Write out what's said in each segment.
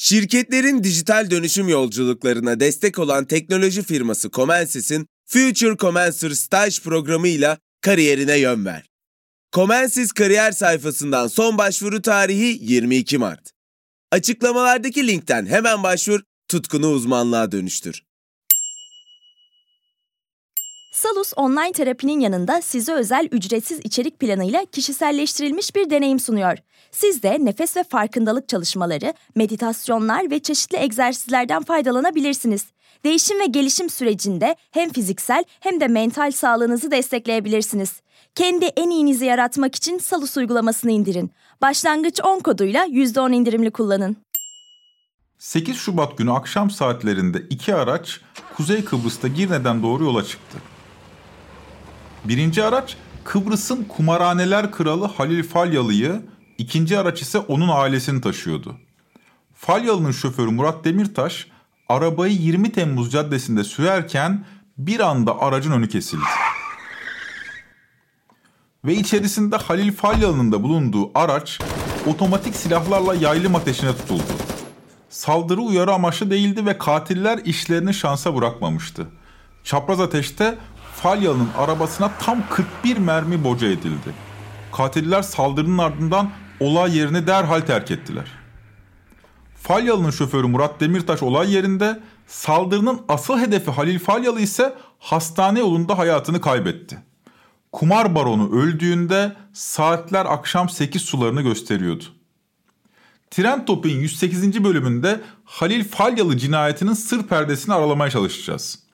Şirketlerin dijital dönüşüm yolculuklarına destek olan teknoloji firması Comensys'in Future Comencer Stage programıyla kariyerine yön ver. Comensys kariyer sayfasından son başvuru tarihi 22 Mart. Açıklamalardaki linkten hemen başvur, tutkunu uzmanlığa dönüştür. Salus online terapinin yanında size özel ücretsiz içerik planıyla kişiselleştirilmiş bir deneyim sunuyor. Siz de nefes ve farkındalık çalışmaları, meditasyonlar ve çeşitli egzersizlerden faydalanabilirsiniz. Değişim ve gelişim sürecinde hem fiziksel hem de mental sağlığınızı destekleyebilirsiniz. Kendi en iyinizi yaratmak için Salus uygulamasını indirin. Başlangıç 10 koduyla %10 indirimli kullanın. 8 Şubat günü akşam saatlerinde iki araç Kuzey Kıbrıs'ta Girne'den doğru yola çıktı. Birinci araç Kıbrıs'ın kumarhaneler kralı Halil Falyalı'yı, ikinci araç ise onun ailesini taşıyordu. Falyalı'nın şoförü Murat Demirtaş arabayı 20 Temmuz Caddesi'nde sürerken bir anda aracın önü kesildi. Ve içerisinde Halil Falyalı'nın da bulunduğu araç otomatik silahlarla yaylım ateşine tutuldu. Saldırı uyarı amaçlı değildi ve katiller işlerini şansa bırakmamıştı. Çapraz ateşte Falyalı'nın arabasına tam 41 mermi boca edildi. Katiller saldırının ardından olay yerini derhal terk ettiler. Falyalı'nın şoförü Murat Demirtaş olay yerinde, saldırının asıl hedefi Halil Falyalı ise hastane yolunda hayatını kaybetti. Kumar baronu öldüğünde saatler akşam 8 sularını gösteriyordu. Trend Topik'in 108. bölümünde Halil Falyalı cinayetinin sır perdesini aralamaya çalışacağız.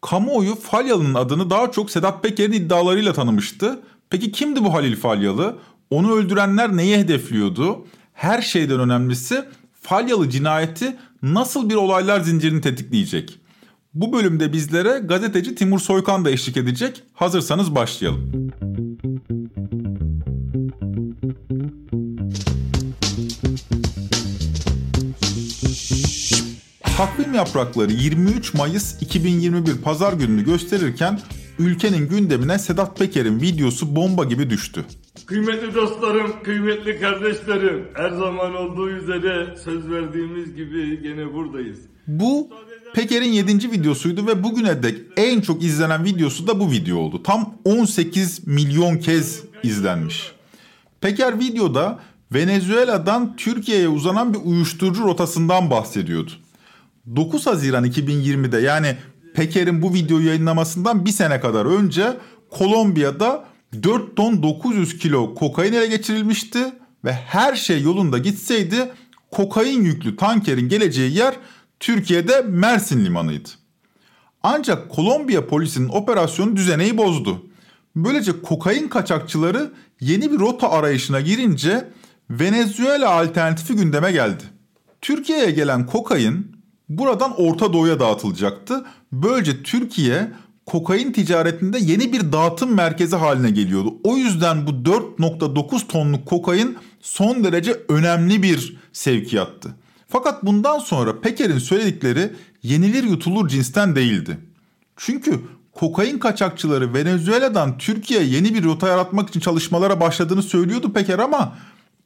Kamuoyu Falyalı'nın adını daha çok Sedat Peker'in iddialarıyla tanımıştı. Peki kimdi bu Halil Falyalı? Onu öldürenler neyi hedefliyordu? Her şeyden önemlisi Falyalı cinayeti nasıl bir olaylar zincirini tetikleyecek? Bu bölümde bizlere gazeteci Timur Soykan da eşlik edecek. Hazırsanız başlayalım. Takvim yaprakları 23 Mayıs 2021 pazar gününü gösterirken ülkenin gündemine Sedat Peker'in videosu bomba gibi düştü. Kıymetli dostlarım, kıymetli kardeşlerim, her zaman olduğu üzere söz verdiğimiz gibi gene buradayız. Bu Peker'in 7. videosuydu ve bugüne dek en çok izlenen videosu da bu video oldu. Tam 18 milyon kez izlenmiş. Peker videoda Venezuela'dan Türkiye'ye uzanan bir uyuşturucu rotasından bahsediyordu. 9 Haziran 2020'de yani Peker'in bu videoyu yayınlamasından bir sene kadar önce Kolombiya'da 4 ton 900 kilo kokain ele geçirilmişti ve her şey yolunda gitseydi kokain yüklü tankerin geleceği yer Türkiye'de Mersin limanıydı. Ancak Kolombiya polisinin operasyonu düzeneyi bozdu. Böylece kokain kaçakçıları yeni bir rota arayışına girince Venezuela alternatifi gündeme geldi. Türkiye'ye gelen kokain buradan Orta Doğu'ya dağıtılacaktı. Böylece Türkiye kokain ticaretinde yeni bir dağıtım merkezi haline geliyordu. O yüzden bu 4.9 tonluk kokain son derece önemli bir sevkiyattı. Fakat bundan sonra Peker'in söyledikleri yenilir yutulur cinsten değildi. Çünkü kokain kaçakçıları Venezuela'dan Türkiye'ye yeni bir rota yaratmak için çalışmalara başladığını söylüyordu Peker ama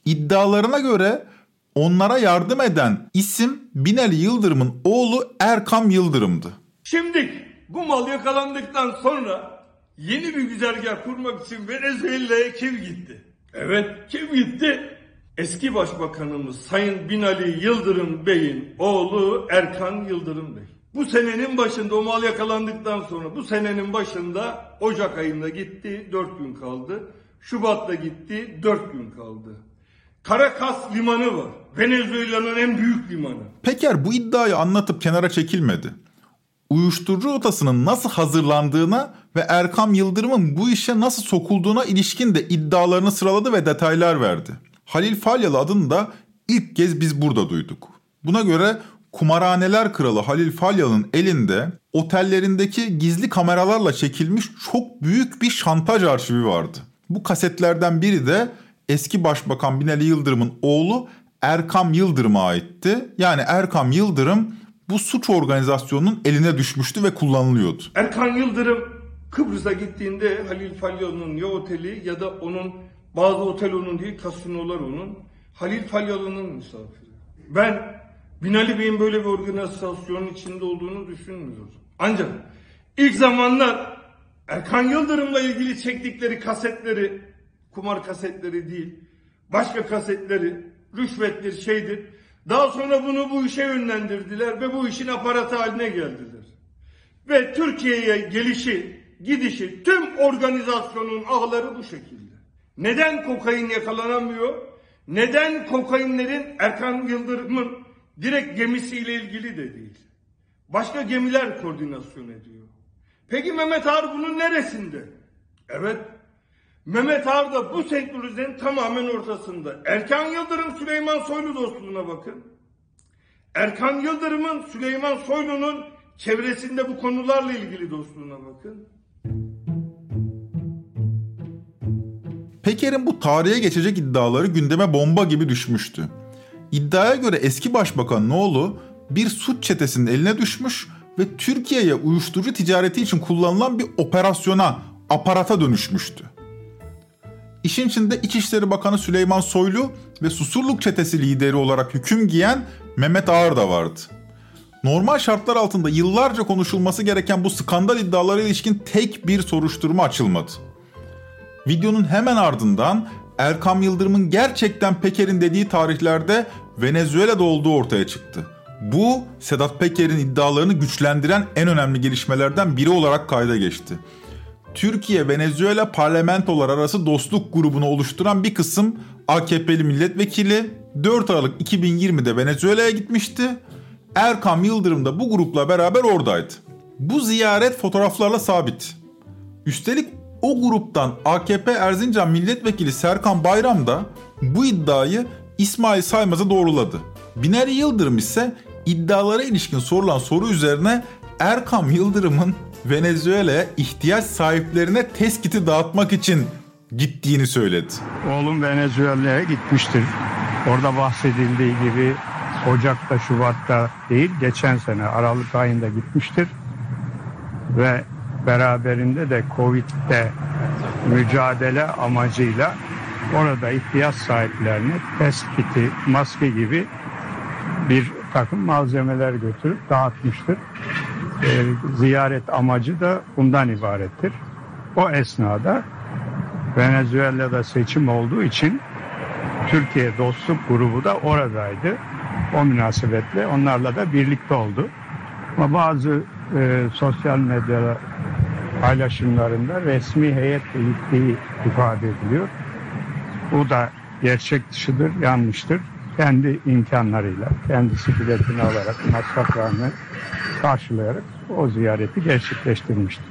iddialarına göre onlara yardım eden isim Binali Yıldırım'ın oğlu Erkam Yıldırım'dı. Şimdi bu mal yakalandıktan sonra yeni bir güzergah kurmak için Venezuela'ya kim gitti? Evet kim gitti? Eski Başbakanımız Sayın Binali Yıldırım Bey'in oğlu Erkan Yıldırım Bey. Bu senenin başında o mal yakalandıktan sonra bu senenin başında Ocak ayında gitti 4 gün kaldı. Şubat'ta gitti 4 gün kaldı. Caracas limanı var. Venezuela'nın en büyük limanı. Peker bu iddiayı anlatıp kenara çekilmedi. Uyuşturucu rotasının nasıl hazırlandığına ve Erkam Yıldırım'ın bu işe nasıl sokulduğuna ilişkin de iddialarını sıraladı ve detaylar verdi. Halil Falyalı adını da ilk kez biz burada duyduk. Buna göre kumarhaneler kralı Halil Falyalı'nın elinde otellerindeki gizli kameralarla çekilmiş çok büyük bir şantaj arşivi vardı. Bu kasetlerden biri de eski başbakan Binali Yıldırım'ın oğlu Erkam Yıldırım'a aitti. Yani Erkam Yıldırım bu suç organizasyonunun eline düşmüştü ve kullanılıyordu. Erkan Yıldırım Kıbrıs'a gittiğinde Halil Falyalı'nın ya oteli ya da onun bazı otel onun değil kasinolar onun. Halil Falyalı'nın misafiri. Ben Binali Bey'in böyle bir organizasyonun içinde olduğunu düşünmüyorum. Ancak ilk zamanlar Erkan Yıldırım'la ilgili çektikleri kasetleri, kumar kasetleri değil, başka kasetleri, rüşvettir, şeydir. Daha sonra bunu bu işe yönlendirdiler ve bu işin aparatı haline geldiler. Ve Türkiye'ye gelişi, gidişi, tüm organizasyonun ağları bu şekilde. Neden kokain yakalanamıyor? Neden kokainlerin Erkan Yıldırım'ın direkt gemisiyle ilgili de değil. Başka gemiler koordinasyon ediyor. Peki Mehmet Ağar bunun neresinde? Evet, Mehmet Ağar da bu senkronizin tamamen ortasında. Erkan Yıldırım Süleyman Soylu dostluğuna bakın. Erkan Yıldırım'ın Süleyman Soylu'nun çevresinde bu konularla ilgili dostluğuna bakın. Peker'in bu tarihe geçecek iddiaları gündeme bomba gibi düşmüştü. İddiaya göre eski başbakan Noğlu bir suç çetesinin eline düşmüş ve Türkiye'ye uyuşturucu ticareti için kullanılan bir operasyona, aparata dönüşmüştü. İşin içinde İçişleri Bakanı Süleyman Soylu ve Susurluk çetesi lideri olarak hüküm giyen Mehmet Ağar da vardı. Normal şartlar altında yıllarca konuşulması gereken bu skandal iddialara ilişkin tek bir soruşturma açılmadı. Videonun hemen ardından Erkam Yıldırım'ın gerçekten Peker'in dediği tarihlerde Venezuela'da olduğu ortaya çıktı. Bu Sedat Peker'in iddialarını güçlendiren en önemli gelişmelerden biri olarak kayda geçti. Türkiye-Venezuela parlamentolar arası dostluk grubunu oluşturan bir kısım AKP'li milletvekili 4 Aralık 2020'de Venezuela'ya gitmişti. Erkam Yıldırım da bu grupla beraber oradaydı. Bu ziyaret fotoğraflarla sabit. Üstelik o gruptan AKP Erzincan Milletvekili Serkan Bayram da bu iddiayı İsmail Saymaz'a doğruladı. Binali Yıldırım ise iddialara ilişkin sorulan soru üzerine Erkam Yıldırım'ın Venezuela'ya ihtiyaç sahiplerine test dağıtmak için gittiğini söyledi. Oğlum Venezuela'ya gitmiştir. Orada bahsedildiği gibi Ocak'ta, Şubat'ta değil, geçen sene Aralık ayında gitmiştir. Ve beraberinde de Covid'de mücadele amacıyla orada ihtiyaç sahiplerine test kiti, maske gibi bir takım malzemeler götürüp dağıtmıştır. E, ziyaret amacı da bundan ibarettir. O esnada Venezuela'da seçim olduğu için Türkiye Dostluk Grubu da oradaydı. O münasebetle onlarla da birlikte oldu. Ama bazı e, sosyal medya paylaşımlarında resmi heyetle gittiği ifade ediliyor. Bu da gerçek dışıdır, yanlıştır. Kendi imkanlarıyla, kendisi biletini alarak, masraflarını karşılayarak o ziyareti gerçekleştirmiştir.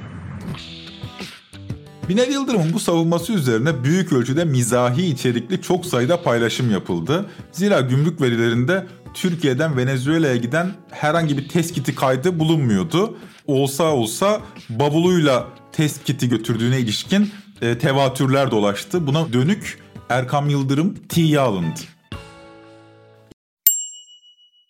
Binali Yıldırım'ın bu savunması üzerine büyük ölçüde mizahi içerikli çok sayıda paylaşım yapıldı. Zira gümrük verilerinde Türkiye'den Venezuela'ya giden herhangi bir test kaydı bulunmuyordu. Olsa olsa bavuluyla test götürdüğüne ilişkin e, tevatürler dolaştı. Buna dönük Erkam Yıldırım tiye alındı.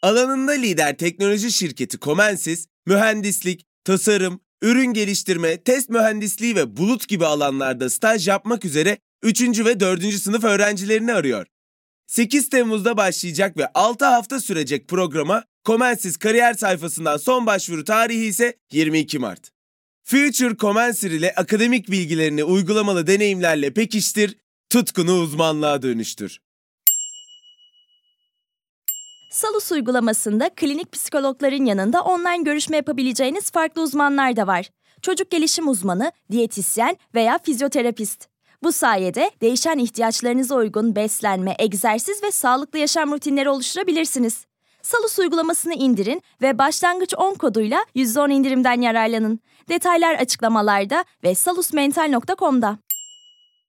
Alanında lider teknoloji şirketi Comensis, mühendislik, tasarım, ürün geliştirme, test mühendisliği ve bulut gibi alanlarda staj yapmak üzere 3. ve 4. sınıf öğrencilerini arıyor. 8 Temmuz'da başlayacak ve 6 hafta sürecek programa Comensis kariyer sayfasından son başvuru tarihi ise 22 Mart. Future Comensir ile akademik bilgilerini uygulamalı deneyimlerle pekiştir, tutkunu uzmanlığa dönüştür. Salus uygulamasında klinik psikologların yanında online görüşme yapabileceğiniz farklı uzmanlar da var. Çocuk gelişim uzmanı, diyetisyen veya fizyoterapist. Bu sayede değişen ihtiyaçlarınıza uygun beslenme, egzersiz ve sağlıklı yaşam rutinleri oluşturabilirsiniz. Salus uygulamasını indirin ve başlangıç 10 koduyla %10 indirimden yararlanın. Detaylar açıklamalarda ve salusmental.com'da.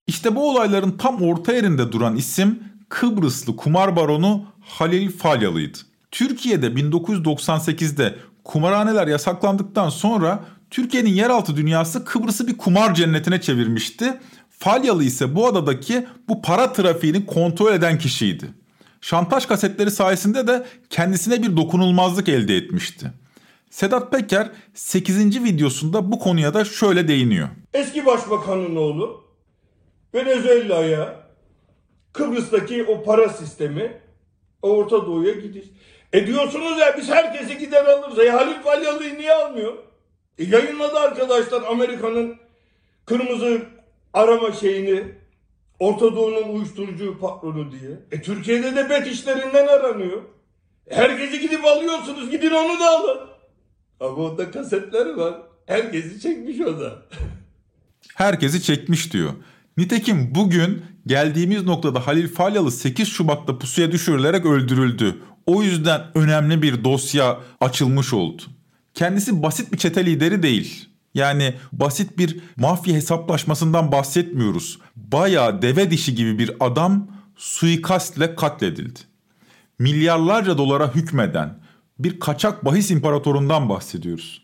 İşte bu olayların tam orta yerinde duran isim Kıbrıslı kumar baronu Halil Falyalı'ydı. Türkiye'de 1998'de kumarhaneler yasaklandıktan sonra Türkiye'nin yeraltı dünyası Kıbrıs'ı bir kumar cennetine çevirmişti. Falyalı ise bu adadaki bu para trafiğini kontrol eden kişiydi. Şantaj kasetleri sayesinde de kendisine bir dokunulmazlık elde etmişti. Sedat Peker 8. videosunda bu konuya da şöyle değiniyor. Eski başbakanın oğlu Venezuela'ya Kıbrıs'taki o para sistemi Orta Doğu'ya gidiş. E diyorsunuz ya biz herkesi gider alırız. E Halil Falyalı'yı niye almıyor? E yayınladı arkadaşlar Amerika'nın kırmızı arama şeyini. Orta Doğu'nun uyuşturucu patronu diye. E Türkiye'de de bet işlerinden aranıyor. E, herkesi gidip alıyorsunuz. Gidin onu da alın. Ama onda kasetler var. Herkesi çekmiş o da. Herkesi çekmiş diyor. Nitekim bugün geldiğimiz noktada Halil Falyalı 8 Şubat'ta pusuya düşürülerek öldürüldü. O yüzden önemli bir dosya açılmış oldu. Kendisi basit bir çete lideri değil. Yani basit bir mafya hesaplaşmasından bahsetmiyoruz. Bayağı deve dişi gibi bir adam suikastle katledildi. Milyarlarca dolara hükmeden bir kaçak bahis imparatorundan bahsediyoruz.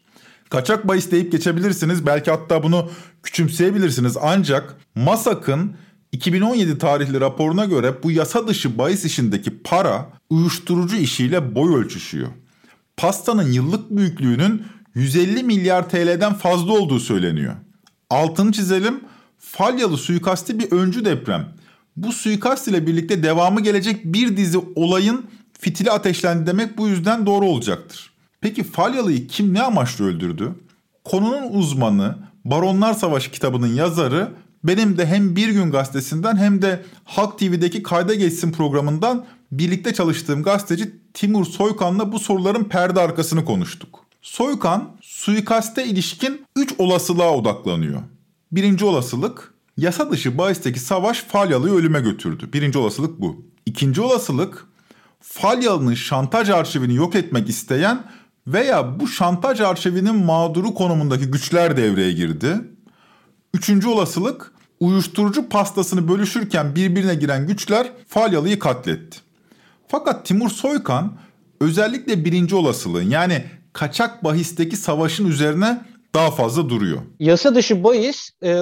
Kaçak bahis deyip geçebilirsiniz. Belki hatta bunu küçümseyebilirsiniz. Ancak MASAK'ın 2017 tarihli raporuna göre bu yasa dışı bahis işindeki para uyuşturucu işiyle boy ölçüşüyor. Pastanın yıllık büyüklüğünün 150 milyar TL'den fazla olduğu söyleniyor. Altını çizelim. Falyalı suikasti bir öncü deprem. Bu suikast ile birlikte devamı gelecek bir dizi olayın fitili ateşlendi demek bu yüzden doğru olacaktır. Peki Falyalı'yı kim ne amaçla öldürdü? Konunun uzmanı, Baronlar Savaşı kitabının yazarı benim de hem Bir Gün Gazetesi'nden hem de Halk TV'deki Kayda Geçsin programından birlikte çalıştığım gazeteci Timur Soykan'la bu soruların perde arkasını konuştuk. Soykan suikaste ilişkin 3 olasılığa odaklanıyor. Birinci olasılık yasa dışı bahisteki savaş Falyalı'yı ölüme götürdü. Birinci olasılık bu. İkinci olasılık Falyalı'nın şantaj arşivini yok etmek isteyen veya bu şantaj arşivinin mağduru konumundaki güçler devreye girdi. Üçüncü olasılık uyuşturucu pastasını bölüşürken birbirine giren güçler Falyalı'yı katletti. Fakat Timur Soykan özellikle birinci olasılığın yani kaçak bahisteki savaşın üzerine daha fazla duruyor. Yasa dışı bahis e,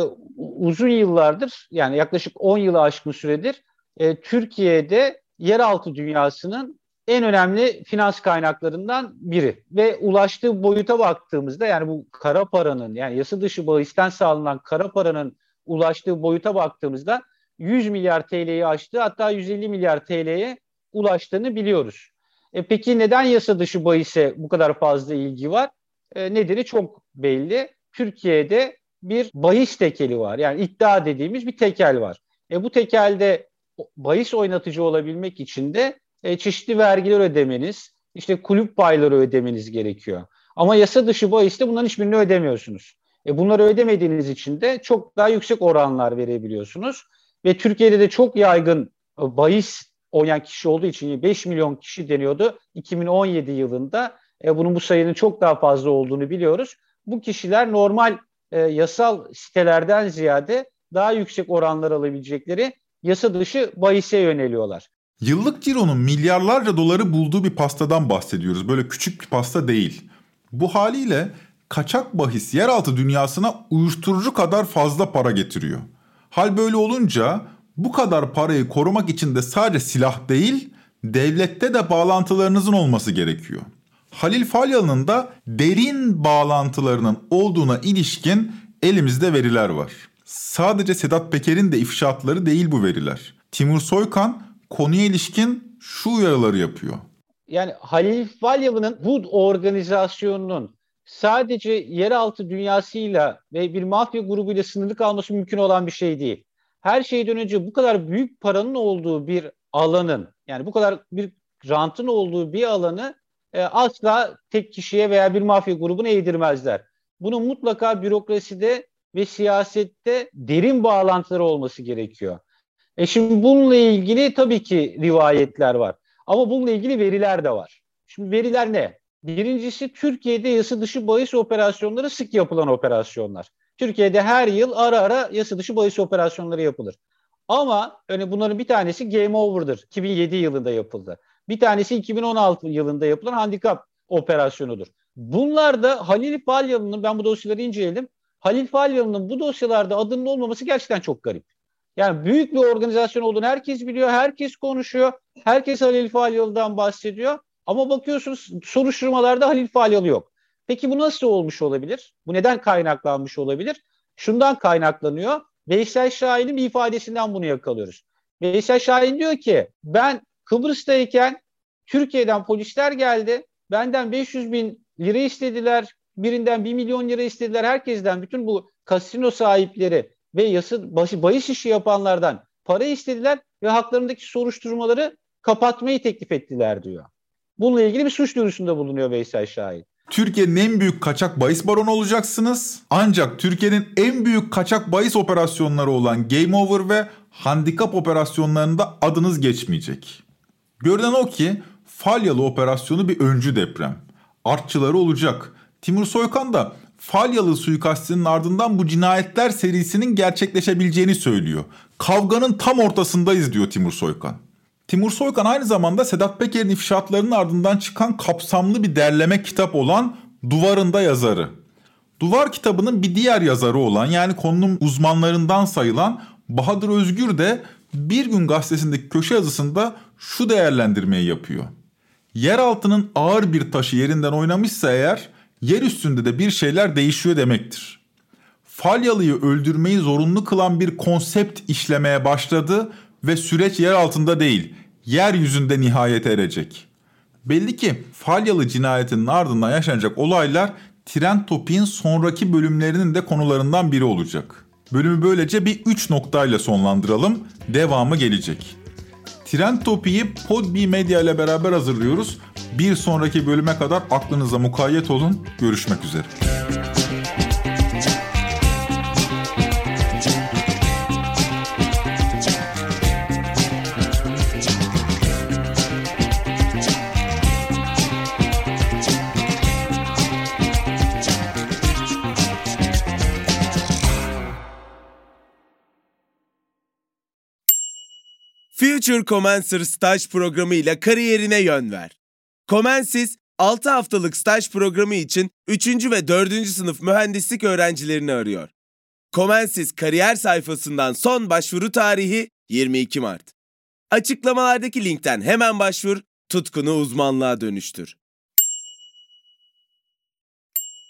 uzun yıllardır yani yaklaşık 10 yılı aşkın süredir e, Türkiye'de yeraltı dünyasının en önemli finans kaynaklarından biri. Ve ulaştığı boyuta baktığımızda yani bu kara paranın yani yasa dışı bahisten sağlanan kara paranın ulaştığı boyuta baktığımızda 100 milyar TL'yi aştı hatta 150 milyar TL'ye ulaştığını biliyoruz. E peki neden yasa dışı bahise bu kadar fazla ilgi var? E, nedeni çok belli. Türkiye'de bir bahis tekeli var. Yani iddia dediğimiz bir tekel var. E bu tekelde bahis oynatıcı olabilmek için de e, çeşitli vergiler ödemeniz, işte kulüp payları ödemeniz gerekiyor. Ama yasa dışı bahiste bunların hiçbirini ödemiyorsunuz. E, bunları ödemediğiniz için de çok daha yüksek oranlar verebiliyorsunuz. Ve Türkiye'de de çok yaygın e, bahis oynayan kişi olduğu için 5 milyon kişi deniyordu 2017 yılında. E, bunun bu sayının çok daha fazla olduğunu biliyoruz. Bu kişiler normal e, yasal sitelerden ziyade daha yüksek oranlar alabilecekleri yasa dışı bahise yöneliyorlar. Yıllık cironun milyarlarca doları bulduğu bir pastadan bahsediyoruz. Böyle küçük bir pasta değil. Bu haliyle kaçak bahis yeraltı dünyasına uyuşturucu kadar fazla para getiriyor. Hal böyle olunca bu kadar parayı korumak için de sadece silah değil, devlette de bağlantılarınızın olması gerekiyor. Halil Falyalı'nın da derin bağlantılarının olduğuna ilişkin elimizde veriler var. Sadece Sedat Peker'in de ifşaatları değil bu veriler. Timur Soykan konuya ilişkin şu uyarıları yapıyor. Yani Halil Falyalı'nın bu organizasyonunun sadece yeraltı dünyasıyla ve bir mafya grubuyla sınırlı kalması mümkün olan bir şey değil. Her şeyden önce bu kadar büyük paranın olduğu bir alanın yani bu kadar bir rantın olduğu bir alanı e, asla tek kişiye veya bir mafya grubuna eğdirmezler. Bunun mutlaka bürokraside ve siyasette derin bağlantıları olması gerekiyor. E şimdi bununla ilgili tabii ki rivayetler var. Ama bununla ilgili veriler de var. Şimdi veriler ne? Birincisi Türkiye'de yasa dışı bahis operasyonları sık yapılan operasyonlar. Türkiye'de her yıl ara ara yasa dışı bahis operasyonları yapılır. Ama hani bunların bir tanesi Game Over'dır. 2007 yılında yapıldı. Bir tanesi 2016 yılında yapılan handikap operasyonudur. Bunlar da Halil Falyalı'nın ben bu dosyaları inceledim. Halil Falyalı'nın bu dosyalarda adının olmaması gerçekten çok garip. Yani büyük bir organizasyon olduğunu herkes biliyor, herkes konuşuyor, herkes Halil Falyalı'dan bahsediyor. Ama bakıyorsunuz soruşturmalarda Halil Falyalı yok. Peki bu nasıl olmuş olabilir? Bu neden kaynaklanmış olabilir? Şundan kaynaklanıyor. Veysel Şahin'in bir ifadesinden bunu yakalıyoruz. Veysel Şahin diyor ki ben Kıbrıs'tayken Türkiye'den polisler geldi. Benden 500 bin lira istediler. Birinden 1 milyon lira istediler. Herkesten bütün bu kasino sahipleri ve yasa, başı, bahis işi yapanlardan para istediler ve haklarındaki soruşturmaları kapatmayı teklif ettiler diyor. Bununla ilgili bir suç duyurusunda bulunuyor Veysel Şahin. Türkiye'nin en büyük kaçak bahis baronu olacaksınız. Ancak Türkiye'nin en büyük kaçak bahis operasyonları olan Game Over ve Handikap operasyonlarında adınız geçmeyecek. Görünen o ki Falyalı operasyonu bir öncü deprem. Artçıları olacak. Timur Soykan da Falyalı suikastinin ardından bu cinayetler serisinin gerçekleşebileceğini söylüyor. Kavganın tam ortasındayız diyor Timur Soykan. Timur Soykan aynı zamanda Sedat Peker'in ifşaatlarının ardından çıkan kapsamlı bir derleme kitap olan Duvarında yazarı. Duvar kitabının bir diğer yazarı olan yani konunun uzmanlarından sayılan Bahadır Özgür de Bir Gün gazetesindeki köşe yazısında şu değerlendirmeyi yapıyor. Yer altının ağır bir taşı yerinden oynamışsa eğer yer üstünde de bir şeyler değişiyor demektir. Falyalı'yı öldürmeyi zorunlu kılan bir konsept işlemeye başladı ve süreç yer altında değil, yeryüzünde nihayete erecek. Belli ki Falyalı cinayetinin ardından yaşanacak olaylar Tren Topi'nin sonraki bölümlerinin de konularından biri olacak. Bölümü böylece bir üç noktayla sonlandıralım. Devamı gelecek. Tren Topi'yi Podbi Medya ile beraber hazırlıyoruz. Bir sonraki bölüme kadar aklınıza mukayyet olun. Görüşmek üzere. Future Commencer staj programı ile kariyerine yön ver. Comensis 6 haftalık staj programı için 3. ve 4. sınıf mühendislik öğrencilerini arıyor. Comensis kariyer sayfasından son başvuru tarihi 22 Mart. Açıklamalardaki linkten hemen başvur, tutkunu uzmanlığa dönüştür.